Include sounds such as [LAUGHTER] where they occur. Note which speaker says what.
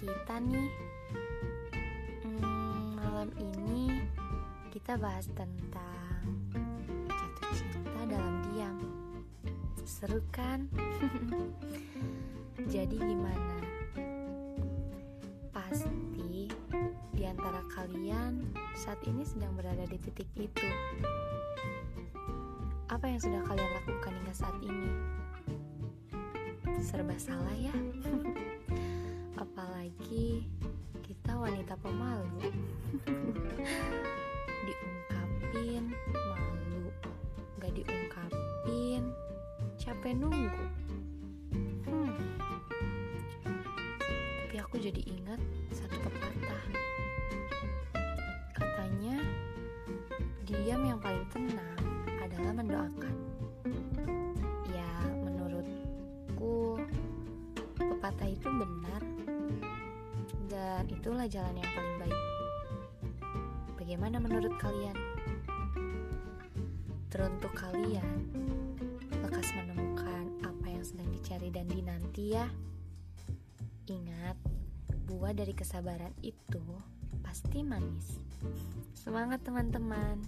Speaker 1: kita nih hmm, Malam ini kita bahas tentang jatuh cinta dalam diam Seru kan? [LAUGHS] Jadi gimana? Pasti di antara kalian saat ini sedang berada di titik itu apa yang sudah kalian lakukan hingga saat ini? Serba salah ya. [LAUGHS] pemalu. [LAUGHS] diungkapin malu, gak diungkapin capek nunggu. Hmm. Tapi aku jadi ingat satu pepatah. Katanya, diam yang paling tenang adalah mendoakan. Ya, menurutku pepatah itu benar dan itulah jalan yang paling baik. Bagaimana menurut kalian? Teruntuk kalian, lekas menemukan apa yang sedang dicari dan dinanti ya. Ingat, buah dari kesabaran itu pasti manis. Semangat teman-teman.